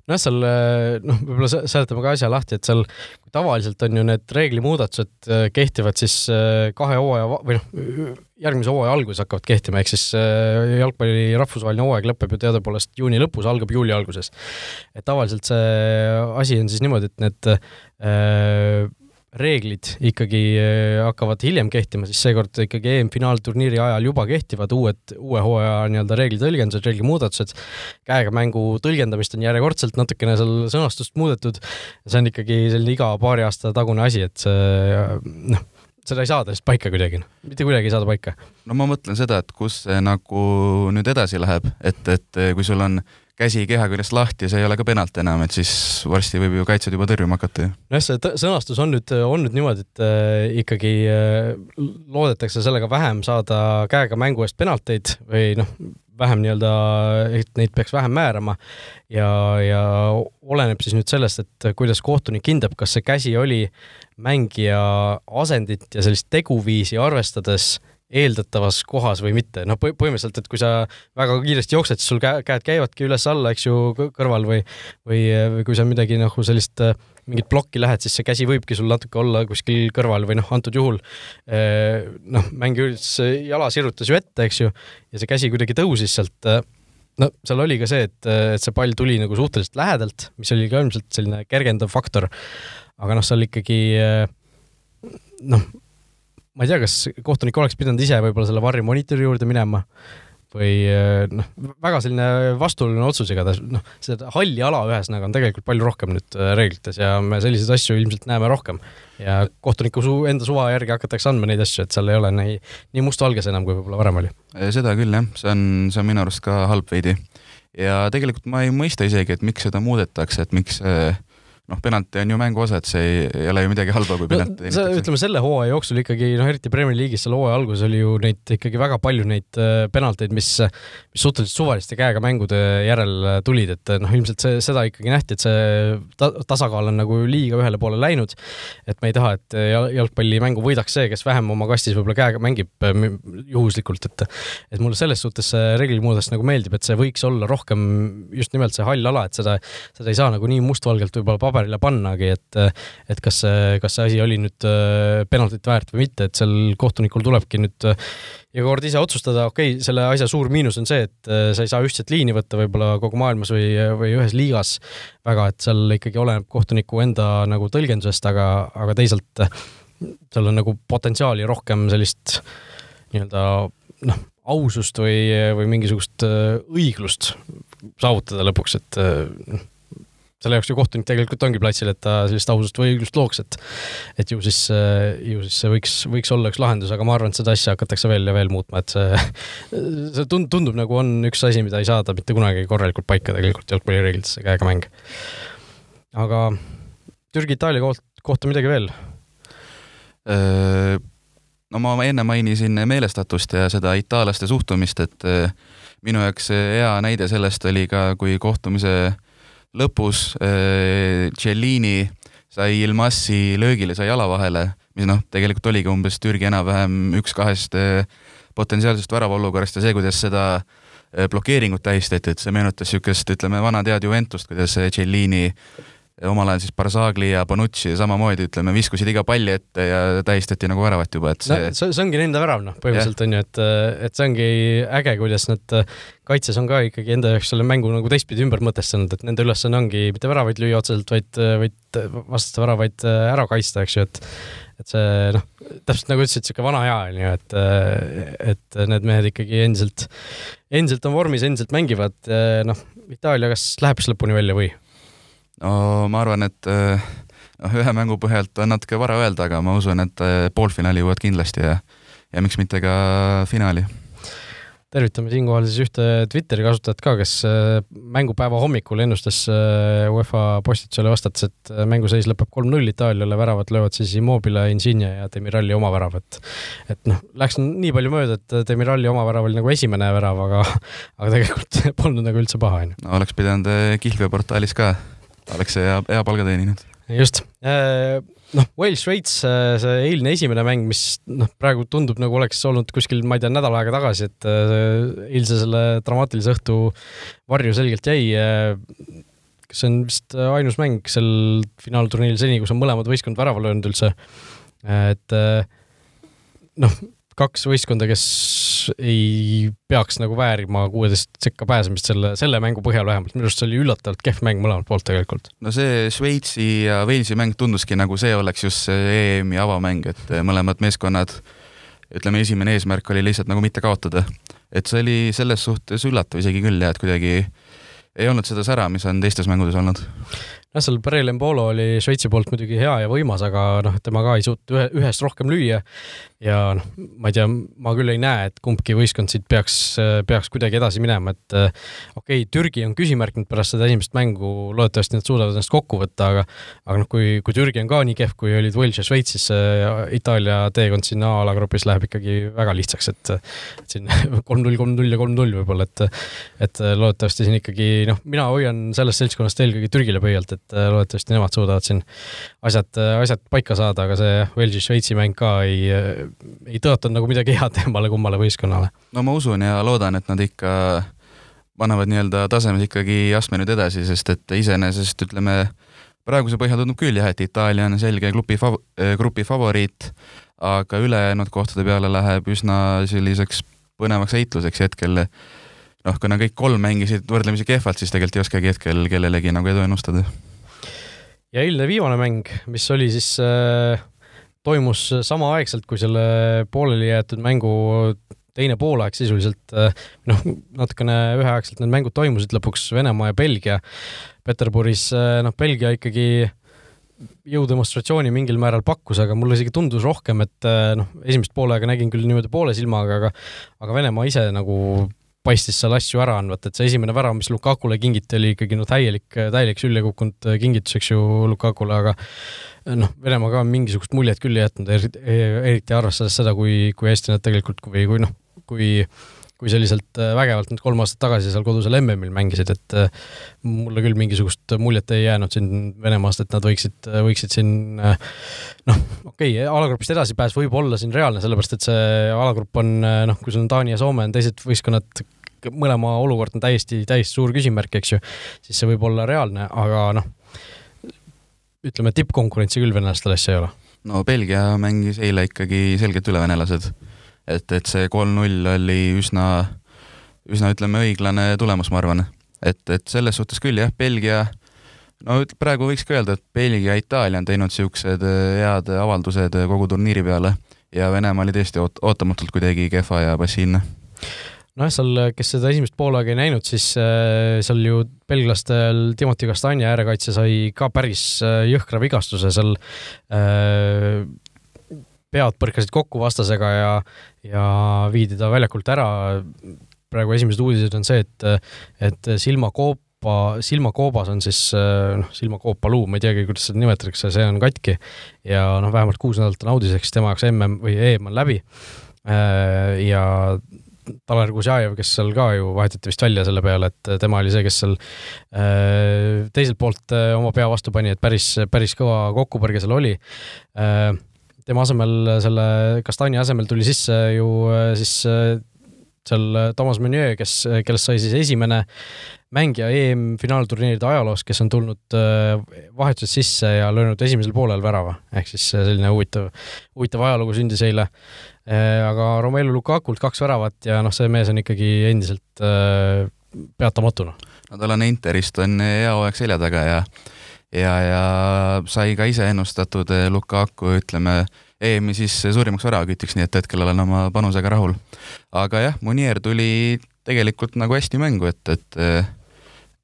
nojah, seal äh, noh, võib-olla seletame ka asja lahti, et seal tavaliselt on ju need reeglimuudatused äh, kehtivad siis kahe hooaja või noh, järgmise hooaja alguses hakkavad kehtima, ehk siis jalgpalli rahvusvaheline hooaeg lõpeb ju teadupoolest juuni lõpus, algab juuli alguses. et tavaliselt see asi on siis niimoodi, et need äh, reeglid ikkagi äh, hakkavad hiljem kehtima, siis seekord ikkagi EM-finaalturniiri ajal juba kehtivad uued, uue hooaja nii-öelda reeglitõlgendused, reeglimuudatused. käega mängu tõlgendamist on järjekordselt natukene seal sõnastust muudetud. see on ikkagi selline iga paari aasta tagune asi, et see noh, seda ei saada lihtsalt paika kuidagi, noh. mitte kuidagi ei saada paika. no ma mõtlen seda, et kus see nagu nüüd edasi läheb, et, et kui sul on käsi keha küljest lahti, see ei ole ka penalt enam, et siis varsti võib ju kaitsjad juba tõrjuma hakata ju. nojah, see sõnastus on nüüd, on nüüd niimoodi, et äh, ikkagi äh, loodetakse sellega vähem saada käega mängu eest penalteid või noh, vähem nii-öelda, et neid peaks vähem määrama ja, ja oleneb siis nüüd sellest, et kuidas kohtunik hindab, kas see käsi oli mängija asendit ja sellist teguviisi arvestades äh, eeldatavas kohas või mitte, noh, põhimõtteliselt, et kui sa väga kiiresti jooksed, siis sul käe, käed käivadki üles-alla, eks ju, kõrval või, või, või kui sa midagi nagu sellist mingit plokki lähed, siis see käsi võibki sul natuke olla kuskil kõrval või noh, antud juhul noh, mängija üritas, jala sirutas ju ette, eks ju, ja see käsi kuidagi tõusis sealt no seal oli ka see, et, et see pall tuli nagu suhteliselt lähedalt, mis oli ka ilmselt selline kergendav faktor. aga noh, seal ikkagi noh, ma ei tea, kas kohtunik oleks pidanud ise võib-olla selle varri monitori juurde minema või eh, noh, väga selline vastuoluline otsus igatahes, noh, seda halli ala ühesõnaga on tegelikult palju rohkem nüüd eh, reeglites ja me selliseid asju ilmselt näeme rohkem. ja kohtuniku su enda suva järgi hakatakse andma neid asju, et seal ei ole nii, nii mustvalges enam, kui võib-olla varem oli. seda küll jah, see on, see on minu arust ka halb veidi. ja tegelikult ma ei mõista isegi, et miks seda muudetakse, et miks äh, noh, penalti on ju mängu osa, et see ei, ei ole ju midagi halba, kui penalti no, teenitakse. ütleme selle hooaja jooksul ikkagi noh, eriti Premier League'is seal hooaja alguses oli ju neid ikkagi väga palju neid äh, penalteid, mis, mis suhteliselt suvaliste käega mängude järel äh, tulid, et noh, ilmselt see, seda ikkagi nähti, et see ta, tasakaal on nagu liiga ühele poole läinud. et me ei taha, et jalgpallimängu võidaks see, kes vähem oma kastis võib-olla käega mängib äh, juhuslikult, et et mulle selles suhtes see reeglimuudatus nagu meeldib, et see võiks olla rohkem just nimelt see hall ala, et seda, seda ei saa nagu nii mustvalgelt võib-olla paberile pannagi, et et kas see, kas see asi oli nüüd äh, penaltit väärt või mitte, et seal kohtunikul tulebki nüüd äh, iga kord ise otsustada, okei okay,, selle asja suur miinus on see, et äh, sa ei saa ühtset liini võtta võib-olla kogu maailmas või, või ühes liigas väga, et seal ikkagi oleneb kohtuniku enda nagu tõlgendusest, aga, aga teisalt seal on nagu potentsiaali rohkem sellist nii-öelda noh, ausust või, või mingisugust õiglust saavutada lõpuks, et noh, selle jaoks ju kohtunik tegelikult ongi platsil, et ta sellist ausust või õiglust looks, et et ju siis, ju siis see võiks, võiks olla üks lahendus, aga ma arvan, et seda asja hakatakse veel ja veel muutma, et see, see tund-, tundub nagu on üks asi, mida ei saada mitte kunagi korralikult paika tegelikult jalgpallireeglitesse käega mäng. aga Türgi-Itaalia koht, kohta midagi veel? no ma enne mainisin meelestatust ja seda itaallaste suhtumist, et minu jaoks hea näide sellest oli ka, kui kohtumise äh, lõpus äh, Cellini sai Ilmassi löögile, sai jala vahele, mis noh, tegelikult oligi umbes Türgi enam-vähem üks kahest äh, potentsiaalsest väravaolukorrast ja see, kuidas seda äh, blokeeringut tähistati, et see meenutas niisugust, ütleme, vana tead Juventust, kuidas Cellini omal ajal siis Barzagli ja Bonucci samamoodi, ütleme, viskusid iga palli ette ja tähistati nagu väravat juba, et see no, see, see ongi nende värav, noh, põhimõtteliselt on ju, et, et see ongi äge, kuidas nad kaitses on ka ikkagi enda jaoks selle mängu nagu teistpidi ümber mõtestanud, et nende ülesanne ongi mitte väravaid lüüa otseselt, vaid, vaid vastaste väravaid ära kaitsta, eks ju, et et see noh, täpselt nagu ütlesid, niisugune vana hea on ju, et, et need mehed ikkagi endiselt, endiselt on vormis, endiselt mängivad, noh, Itaalia kas läheb siis lõpuni välja või? No ma arvan, et eh, noh, ühe mängu põhjalt on natuke vara öelda, aga ma usun, et eh, poolfinaali jõuavad kindlasti ja, ja miks mitte ka finaali tervitame siinkohal siis ühte Twitteri kasutajat ka, kes eh, mängupäeva hommikul ennustas UEFA postitusele vastates, et mänguseis lõpeb kolm-null Itaaliale, väravad löövad siis Immobile, Insigne ja Demiralli oma värav, et et noh, läks nii palju mööda, et Demiralli oma värav oli nagu esimene värav, aga [LAUGHS] aga tegelikult polnud nagu üldse paha, onju. oleks pidanud kihlveoportaalis ka oleks hea, hea palga teeninud. just, äh, noh, Wales-Šveits, äh, see eilne esimene mäng, mis noh, praegu tundub nagu oleks olnud kuskil, ma ei tea, nädal aega tagasi, et äh, eilse selle dramaatilise õhtu varju selgelt jäi. see on vist ainus mäng sel finaalturniiril seni, kus on mõlemad võistkond värava löönud üldse. et noh kaks võistkonda, kes ei peaks nagu väärima kuueteist sekka pääsemist selle, selle mängu põhjal vähemalt, minu arust see oli üllatavalt kehv mäng mõlemalt poolt tegelikult. no see Šveitsi ja Walesi mäng tunduski nagu see oleks just see EM-i avamäng, et mõlemad meeskonnad, ütleme, esimene eesmärk oli lihtsalt nagu mitte kaotada. et see oli selles suhtes üllatav isegi küll jah, et kuidagi ei olnud seda sära, mis on teistes mängudes olnud jah, seal Barel Embolo oli Šveitsi poolt muidugi hea ja võimas, aga noh, tema ka ei suutnud ühe, ühest rohkem lüüa. ja noh, ma ei tea, ma küll ei näe, et kumbki võistkond siit peaks, peaks kuidagi edasi minema, et okei okay,, Türgi on küsimärk nüüd pärast seda esimest mängu, loodetavasti nad suudavad ennast kokku võtta, aga aga noh, kui, kui Türgi on ka nii kehv, kui olid Wales ja Šveits, siis Itaalia teekond sinna A-alagrupis läheb ikkagi väga lihtsaks, et et siin [LAUGHS] kolm-null, kolm-null ja kolm-null võib-olla, et et loodetavasti siin ikkagi noh, mina hoian sellest seltskonnast eelkõige Türgile pöialt, et et äh, loodetavasti nemad suudavad siin asjad, äh, asjad paika saada, aga see Velsi-Šveitsi mäng ka ei, äh, ei tõotanud nagu midagi head [LAUGHS] emmale-kummale võistkonnale. no ma usun ja loodan, et nad ikka panevad nii-öelda tasemes ikkagi astme nüüd edasi, sest et iseenesest ütleme, praeguse põhjal tundub küll jah, et Itaalia on selge klubi fav-, grupi favoriit, aga ülejäänud kohtade peale läheb üsna selliseks põnevaks heitluseks hetkel. noh, kuna kõik kolm mängisid võrdlemisi kehvalt, siis tegelikult ei oskagi hetkel kellelegi nagu edu ennustada. Ja eilne viimane mäng, mis oli siis äh, toimus samaaegselt, kui selle pooleli jäetud mängu teine poolaeg sisuliselt, äh, noh, natukene üheaegselt need mängud toimusid lõpuks Venemaa ja Belgia. Peterburis, äh, noh, Belgia ikkagi jõudemonstratsiooni mingil määral pakkus, aga mulle isegi tundus rohkem, et äh, noh, esimest poolega nägin küll niimoodi poole silmaga, aga aga Venemaa ise nagu paistis seal asju ära andvat, et see esimene värav, mis Lukakule kingiti, oli ikkagi no täielik, täielik sülje kukkunud kingitus, eks ju, Lukakule, aga noh, Venemaa ka mingisugust muljet küll jätnud, eriti arvestades seda, kui, kui hästi nad tegelikult, kui, kui noh, kui kui selliselt äh, vägevalt nad kolm aastat tagasi seal kodusel MM-il mängisid, et äh, mulle küll mingisugust muljet ei jäänud siin Venemaast, et nad võiksid, äh, võiksid siin noh, okei okay,, alagrupist edasipääs võib olla siin reaalne, sellepärast et see alagrupp on noh, kui sul on Taani ja Soome on teised võistkonnad, mõlema olukord on täiesti, täiesti suur küsimärk, eks ju, siis see võib olla reaalne, aga noh, ütleme, tippkonkurentsi küll venelastel asja ei ole. no Belgia mängis eile ikkagi selgelt üle venelased et, et see kolm-null oli üsna, üsna ütleme, õiglane tulemus, ma arvan. et, et selles suhtes küll jah, Belgia no praegu võiks ka öelda, et Belgia ja Itaalia on teinud niisugused äh, head avaldused äh, kogu turniiri peale ja Venemaa oli tõesti oot-, ootamatult kuidagi kehva ja passiivne. nojah, seal, kes seda esimest poolaega ei näinud, siis äh, seal ju belglastel Timothy Castagna äärekaitse sai ka päris jõhkra vigastuse seal pead põrkasid kokku vastasega ja, ja viidi ta väljakult ära. praegu esimesed uudised on see, et, et silmakoopa, silmakoobas on siis noh, silmakoopaluu, ma ei teagi, kuidas seda nimetatakse, see on katki ja noh, vähemalt kuus nädalat on audiseks, tema jaoks mm või EM on läbi. ja Taler Kuzjajev, kes seal ka ju vahetati vist välja selle peale, et tema oli see, kes seal teiselt poolt oma pea vastu pani, et päris, päris kõva kokkupõrge seal oli tema asemel, selle Kastani asemel tuli sisse ju äh, siis äh, seal äh, Thomas Meunier, kes, kellest sai siis esimene mängija EM-finaalturniiride ajaloos, kes on tulnud vahetuses sisse ja löönud esimesel poolel värava, ehk siis selline huvitav, huvitav ajalugu sündis eile. aga Romelu Lukakult kaks väravat ja noh, see mees on ikkagi endiselt peatamatu, noh. no tal on Interist on hea hooaeg selja taga ja ja, ja sai ka ise ennustatud eh, Lukaku, ütleme, EM-i siis suurimaks väravakütiks, nii et hetkel olen oma panusega rahul. aga jah, Munier tuli tegelikult nagu hästi mängu, et, et eh,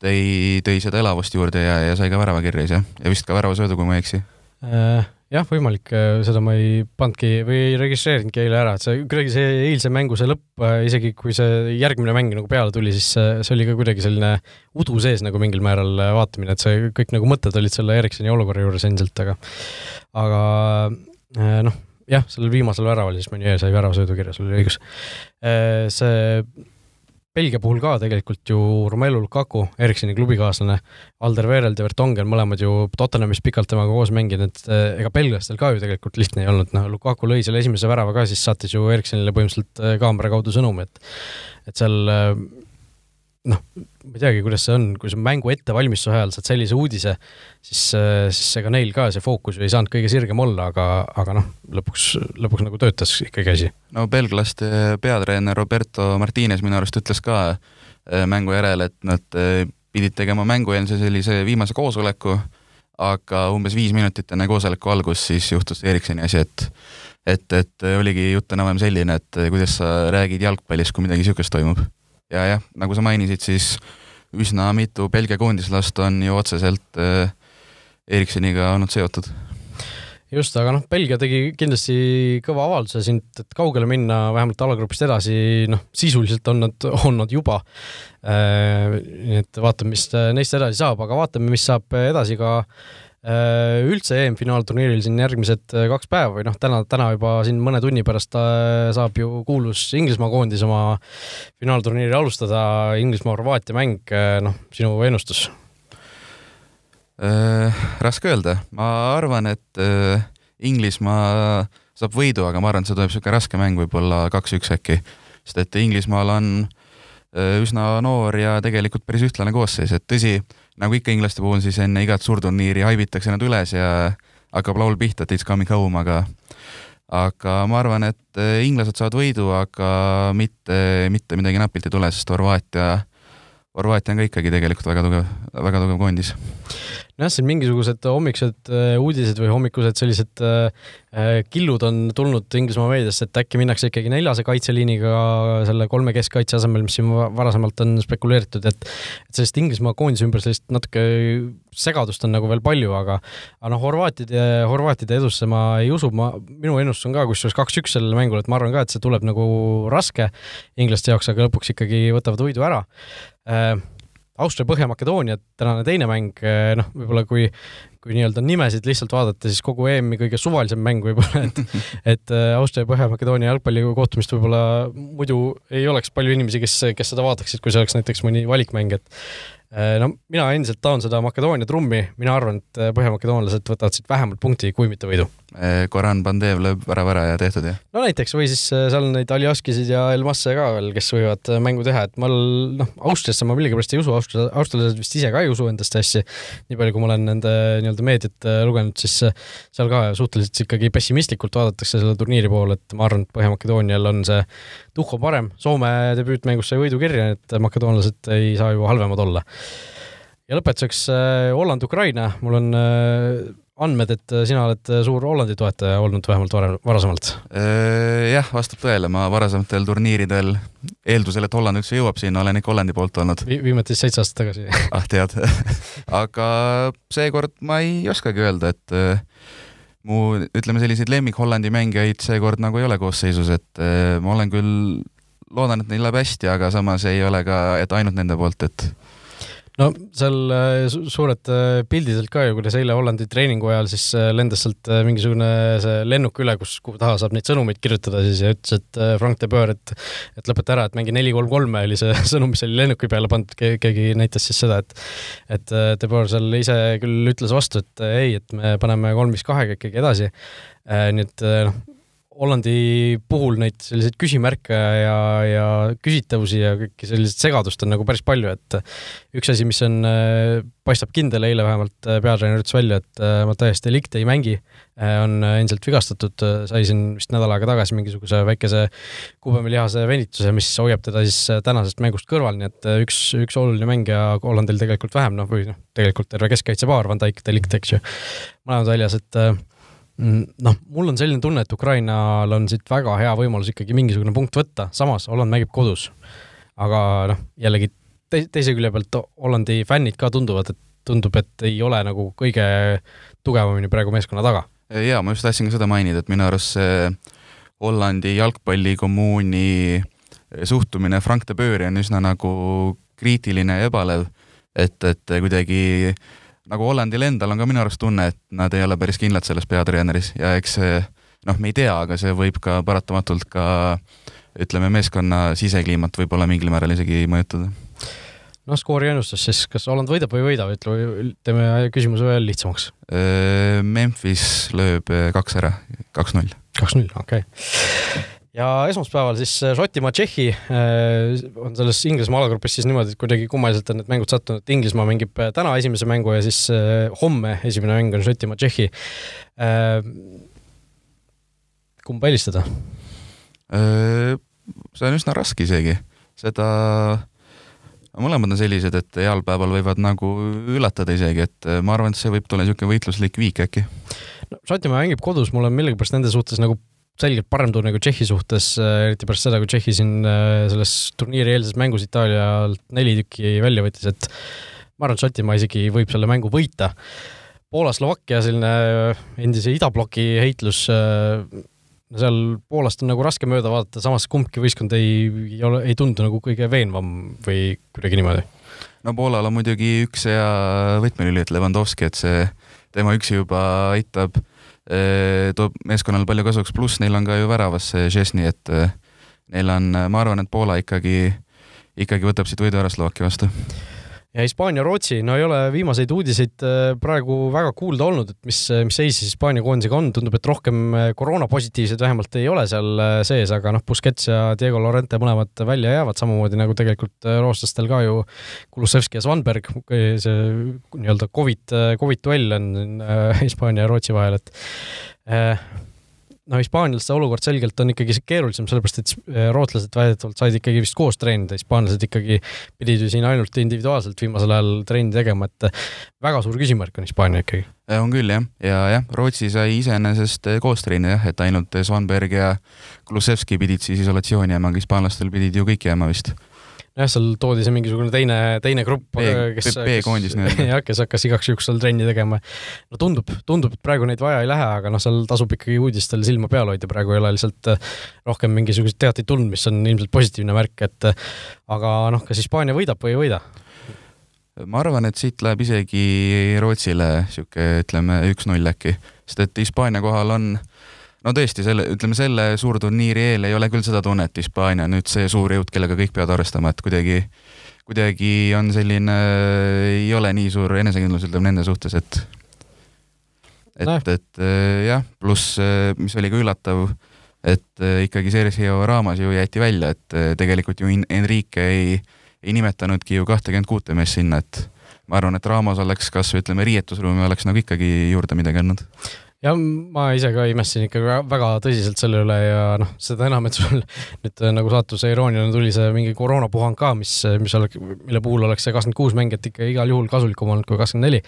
tõi, tõi seda elavust juurde ja, ja sai ka värava kirja ise ja vist ka väravasöödu, kui ma ei eksi äh jah, võimalik, äh, seda ma ei pannudki või ei registreerinudki eile ära, et see kuidagi see eilse mängu see lõpp, äh, isegi kui see järgmine mäng nagu peale tuli, siis see, see oli ka kuidagi selline udu sees nagu mingil määral äh, vaatamine, et see kõik nagu mõtted olid selle Ericssoni olukorra juures endiselt, aga aga noh, jah, sellel viimasel väraval siis Meunier sai väravasöödu kirja, sul oli õigus. see Belgia puhul ka tegelikult ju Romelu Lukaku, Ericssoni klubikaaslane, Alderweireld ja Vertonghen mõlemad ju Tottenhamis pikalt temaga koos mänginud, et eh, ega belglastel ka ju tegelikult lihtne ei olnud, noh, Lukaku lõi selle esimese värava ka, siis saatis ju Ericssonile põhimõtteliselt eh, kaamera kaudu sõnumi, et et seal eh, noh, ma ei teagi, kuidas see on, kui sa mängu ettevalmistuse ajal saad sellise uudise, siis, siis ega neil ka see fookus ju ei saanud kõige sirgem olla, aga, aga noh, lõpuks, lõpuks nagu töötas ikkagi asi. no belglaste peatreener Roberto Martines minu arust ütles ka äh, mängu järel, et nad äh, pidid tegema mängueelse sellise viimase koosoleku, aga umbes viis minutit enne koosoleku algust siis juhtus Ericssoni asi, et et, et oligi jutt enam-vähem selline, et kuidas sa räägid jalgpallist, kui midagi niisugust toimub ja jah, nagu sa mainisid, siis üsna mitu Belgia koondislast on ju otseselt äh, Ericssoniga olnud seotud. just, aga noh, Belgia tegi kindlasti kõva avalduse siin, et kaugele minna, vähemalt alagrupist edasi, noh, sisuliselt on nad, [LAUGHS] on nad juba äh,. nii et vaatame, mis neist edasi saab, aga vaatame, mis saab edasi ka Äh, üldse EM-finaalturniiril siin järgmised äh, kaks päeva või noh, täna, täna juba siin mõne tunni pärast äh, saab ju kuulus Inglismaa koondis oma finaalturniiri alustada, Inglismaa-Horvaatia mäng, noh, sinu ennustus? Äh,? raske öelda, ma arvan, et äh, Inglismaa saab võidu, aga ma arvan, et see tuleb niisugune raske mäng, võib-olla kaks-üks äkki, sest et Inglismaal on üsna noor ja tegelikult päris ühtlane koosseis, et tõsi, nagu ikka inglaste puhul, siis enne igat suurturniiri haibitakse nad üles ja hakkab laul pihta, et it's coming home, aga aga ma arvan, et inglased saavad võidu, aga mitte, mitte midagi napilt ei tule, sest Horvaatia, Horvaatia on ka ikkagi tegelikult väga tugev, väga tugev koondis. Nojah, siin mingisugused hommikused äh, uudised või hommikused sellised äh, äh, killud on tulnud Inglismaa meediasse, et äkki minnakse ikkagi neljase kaitseliiniga selle kolme keskkaitse asemel, mis siin varasemalt on spekuleeritud, et et sellest Inglismaa koondise ümber sellist natuke segadust on nagu veel palju, aga aga noh, horvaatide, horvaatide edusse ma ei usu, ma, minu ennustus on ka kusjuures kaks-üks sellele mängule, et ma arvan ka, et see tuleb nagu raske inglaste jaoks, aga lõpuks ikkagi võtavad võidu ära Austria-Põhja-Makedoonia tänane teine mäng, eh, noh, võib-olla kui, kui nii-öelda nimesid lihtsalt vaadata, siis kogu EM-i kõige suvalisem mäng võib-olla, et [LAUGHS] et eh, Austria ja Põhja-Makedoonia jalgpalli kohtumist võib-olla muidu ei oleks palju inimesi, kes, kes seda vaataksid, kui see oleks näiteks mõni valikmäng, et no mina endiselt taon seda Makedoonia trummi, mina arvan, et põhjamakedoonlased võtavad siit vähemalt punkti, kui mitte võidu. Koran Pandev lööb värava ära ja tehtud, jah? no näiteks, või siis äh, seal on neid Aljaskisid ja Elmasse ka veel, kes võivad äh, mängu teha, et ma noh, Austriasse ma millegipärast ei usu, Austria, austrlased vist ise ka ei usu endasse hästi. nii palju, kui ma olen nende nii-öelda meediat äh, lugenud, siis seal ka suhteliselt ikkagi pessimistlikult vaadatakse selle turniiri poole, et ma arvan, et Põhja-Makedoonial on see tuhk on parem, Soome debüütmängus sai võidu kirja, et makedoonlased ei saa ju halvemad olla. ja lõpetuseks Holland-Ukraina, mul on andmed, et äh, sina oled äh, suur Hollandi toetaja olnud vähemalt varem, varasemalt? Äh, jah, vastab tõele, ma varasematel turniiridel, eeldusel, et Holland üldse jõuab sinna, olen ikka Hollandi poolt olnud Vi. viimati siis seitse aastat tagasi ah, tead [LAUGHS] aga seekord ma ei oskagi öelda, et mu, ütleme, selliseid lemmik Hollandi mängijaid seekord nagu ei ole koosseisus, et ma olen küll, loodan, et neil läheb hästi, aga samas ei ole ka, et ainult nende poolt, et no seal äh, suured äh, pildid olid ka ju, kuidas eile Hollandi treeningu ajal siis äh, lendas sealt mingisugune see lennuk üle, kus, kuhu taha saab neid sõnumeid kirjutada siis ja ütles, et Frank de Boer, et et lõpeta ära, et mängi neli kolm kolme oli see [LAUGHS] sõnum, mis oli lennuki peale pandud, keegi näitas siis seda, et et de Boer seal ise küll ütles vastu, et ei, et me paneme kolm viis kahega ikkagi edasi. nii et noh Hollandi puhul neid selliseid küsimärke ja, ja küsitavusi ja kõiki sellist segadust on nagu päris palju, et üks asi, mis on, paistab kindel, eile vähemalt peatreener ütles välja, et Mattias Delict ei mängi, on endiselt vigastatud, sai siin vist nädal aega tagasi mingisuguse väikese kubemelihase venituse, mis hoiab teda siis tänasest mängust kõrval, nii et üks, üks oluline mängija Hollandil tegelikult vähem, noh, või noh, tegelikult terve keskkaitsepaar, Van Dijk, Delict, eks ju, mõlemad väljas, et noh, mul on selline tunne, et Ukrainal on siit väga hea võimalus ikkagi mingisugune punkt võtta, samas Holland mängib kodus. aga noh, jällegi te teise külje pealt Hollandi fännid ka tunduvad, et tundub, et ei ole nagu kõige tugevamini praegu meeskonna taga. jaa, ma just tahtsin ka seda mainida, et minu arust see Hollandi jalgpallikommuuni suhtumine Frank de Boeri on üsna nagu kriitiline ja ebalev, et, et kuidagi äh, nagu Hollandil endal on ka minu arust tunne, et nad ei ole päris kindlad selles peatreeneris ja eks see noh, me ei tea, aga see võib ka paratamatult ka ütleme, meeskonna sisekliimat võib-olla mingil määral isegi mõjutada. noh, skoori ennustus siis, kas Holland võidab või ei võida, ütle, teeme küsimuse veel lihtsamaks. Memphis lööb kaks ära, kaks-null. kaks-null, okei okay ja esmaspäeval siis äh, Šotimaa, Tšehhi äh, on selles Inglismaa alagrupis siis niimoodi, et kuidagi kummaliselt on need mängud sattunud, et Inglismaa mängib äh, täna esimese mängu ja siis homme esimene mäng on Šotimaa, Tšehhi. kumba eelistada? see on üsna raske isegi, seda mõlemad on sellised, et heal päeval võivad nagu üllatada isegi, et ma arvan, et see võib tulla niisugune võitluslik viik äkki. no Šotimaa mängib kodus, mul on millegipärast nende suhtes nagu selgelt parem tunne kui Tšehhi suhtes, äh, eriti pärast seda, kui Tšehhi siin äh, selles turniiri eelses mängus Itaalialt neli tükki välja võttis, et ma arvan, et Šotimaa isegi võib selle mängu võita. Poola-Slovakkia selline äh, endise idabloki heitlus, seal Poolast on nagu raske mööda vaadata, samas kumbki võistkond ei, ei ole, ei tundu nagu kõige veenvam või kuidagi niimoodi. no Poolal on muidugi üks hea võtmelüli, et Levandovski, et see, tema üksi juba aitab Äh, toob meeskonnale palju kasuks, pluss neil on ka ju väravas see Žesni, et äh, neil on, ma arvan, et Poola ikkagi, ikkagi võtab siit võidu ära Slovakkia vastu ja Hispaania-Rootsi, no ei ole viimaseid uudiseid äh, praegu väga kuulda olnud, et mis, mis seis Hispaania koondisega on, tundub, et rohkem äh, koroonapositiivseid vähemalt ei ole seal äh, sees, aga noh, Busquets ja Diego Lorente mõlemad välja jäävad, samamoodi nagu tegelikult rootslastel ka ju Kulusevski ja Svanberg, see nii-öelda Covid, Covid duell on Hispaania ja Rootsi vahel, et no Hispaanias see olukord selgelt on ikkagi keerulisem, sellepärast et äh, rootslased väidetavalt said ikkagi vist koos treenida, hispaanlased ikkagi pidid ju siin ainult individuaalselt viimasel ajal trenni tegema, et äh, väga suur küsimärk on Hispaania ikkagi. on küll jah, ja jah, Rootsi sai iseenesest äh, koos treenida jah, et ainult Svanberg ja Kulusevski pidid siis isolatsiooni jääma, aga hispaanlastel pidid ju kõik jääma vist jah, seal toodi see mingisugune teine, teine grupp, kes, B-koondis nii-öelda. [LAUGHS] jah, kes hakkas igaks juhuks seal trenni tegema. no tundub, tundub, et praegu neid vaja ei lähe, aga noh, seal tasub ikkagi uudistel silma peal hoida, praegu ei ole lihtsalt äh, rohkem mingisuguseid teateid tulnud, mis on ilmselt positiivne märk, et äh, aga noh, kas Hispaania võidab või ei võida? ma arvan, et siit läheb isegi Rootsile niisugune, ütleme, üks-null äkki, sest et Hispaania kohal on äh, no tõesti, selle, ütleme selle suurturniiri eel ei ole küll seda tunnet, Hispaania on nüüd see suur jõud, kellega kõik peavad arvestama, et kuidagi, kuidagi on selline, ei ole nii suur enesekindlus, ütleme nende suhtes, et et, et äh, jah, pluss äh, mis oli ka üllatav, et äh, ikkagi Sergio Ramos ju jäeti välja, et tegelikult ju Enrique ei, ei nimetanudki ju kahtekümmet kuute meest sinna, et ma arvan, et Ramos oleks kas või ütleme, riietusruumi oleks nagu ikkagi juurde midagi andnud ja ma ise ka imestasin ikka väga tõsiselt selle üle ja noh, seda enam, et sul [LAUGHS] nüüd äh, nagu saatuse irooniline tuli see mingi koroonapuhang ka, mis, mis oleks, mille puhul oleks see kakskümmend kuus mängijat ikka igal juhul kasulikum olnud kui kakskümmend neli.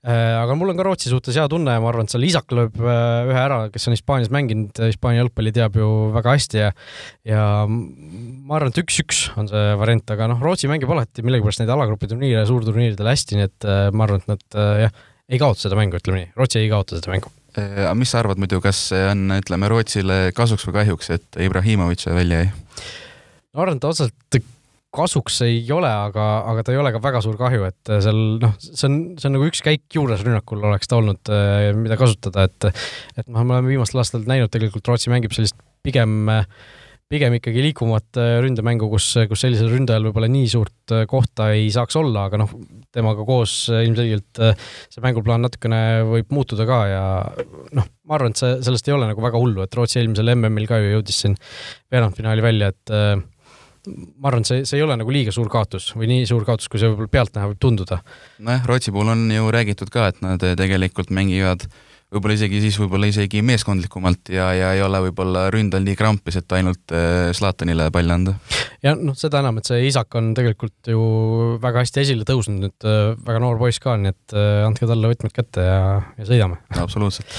Äh, aga mul on ka Rootsi suhtes hea tunne ja ma arvan, et seal Isak lööb äh, ühe ära, kes on Hispaanias mänginud, Hispaania jalgpalli teab ju väga hästi ja ja ma arvan, et üks-üks on see variant, aga noh, Rootsi mängib alati millegipärast neid alagrupi turniire suurturniiridel hästi, nii et ma arvan, et nad jah ei kaota seda mängu, ütleme nii, Rootsi ei kaota seda mängu. Äh, aga mis sa arvad muidu, kas see on, ütleme, Rootsile kasuks või kahjuks, et Ibrahimovic välja jäi? ma arvan, et otseselt kasuks ei ole, aga, aga ta ei ole ka väga suur kahju, et seal noh, see on, see on nagu üks käik juures rünnakul oleks ta olnud, äh, mida kasutada, et et noh, me oleme viimastel aastatel näinud tegelikult Rootsi mängib sellist pigem äh, pigem ikkagi liikuvat äh, ründemängu, kus, kus sellisel ründajal võib-olla nii suurt äh, kohta ei saaks olla, aga noh, temaga koos äh, ilmselgelt see mänguplaan natukene võib muutuda ka ja noh, ma arvan, et see, sellest ei ole nagu väga hullu, et Rootsi eelmisel MM-il ka ju jõudis siin veerandfinaali välja, et ma arvan, see, see ei ole nagu liiga suur kaotus või nii suur kaotus, kui see võib-olla pealtnäha võib tunduda. nojah, Rootsi puhul on ju räägitud ka, et nad tegelikult mängivad äh, võib-olla isegi siis võib-olla isegi meeskondlikumalt ja, ja ei ole võib-olla ründel nii krampis, et ainult Zlatanile äh, palli anda. ja noh, seda enam, et see Isak on tegelikult ju väga hästi esile tõusnud nüüd, äh, väga noor poiss ka, nii et äh, andke talle võtmed kätte ja, ja sõidame. absoluutselt.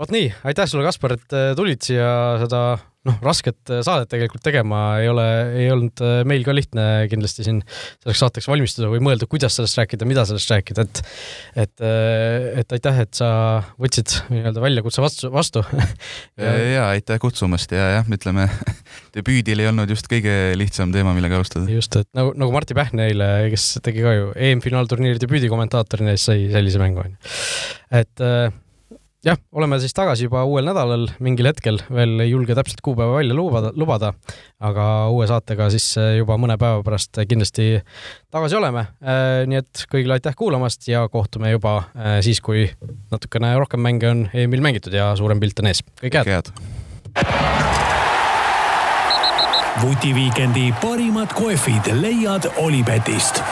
vot nii, aitäh sulle, Kaspar, et tulid siia seda noh, rasket äh, saadet tegelikult tegema ei ole, ei olnud äh, meil ka lihtne kindlasti siin selleks saateks valmistuda või mõelda, kuidas sellest rääkida, mida sellest rääkida, et et, äh, et aitäh, et sa võtsid nii-öelda väljakutse vastu, vastu [LAUGHS] ja, ja aitäh kutsumast ja jah, ütleme [LAUGHS] debüüdil ei olnud just kõige lihtsam teema, millega alustada. just, et nagu, nagu Martti Pähn eile, kes tegi ka ju EM-finaalturniiri debüüdi kommentaatorina, siis sai sellise mängu, onju. et jah, oleme siis tagasi juba uuel nädalal mingil hetkel, veel ei julge täpselt kuupäeva välja lubada, lubada, aga uue saatega siis eh, juba mõne päeva pärast kindlasti tagasi oleme. Eh, nii et kõigile aitäh kuulamast ja kohtume juba eh, siis, kui natukene rohkem mänge on EM-il mängitud ja suurem pilt on ees. kõike head! vutiviikendi parimad kohvid leiad Olipetist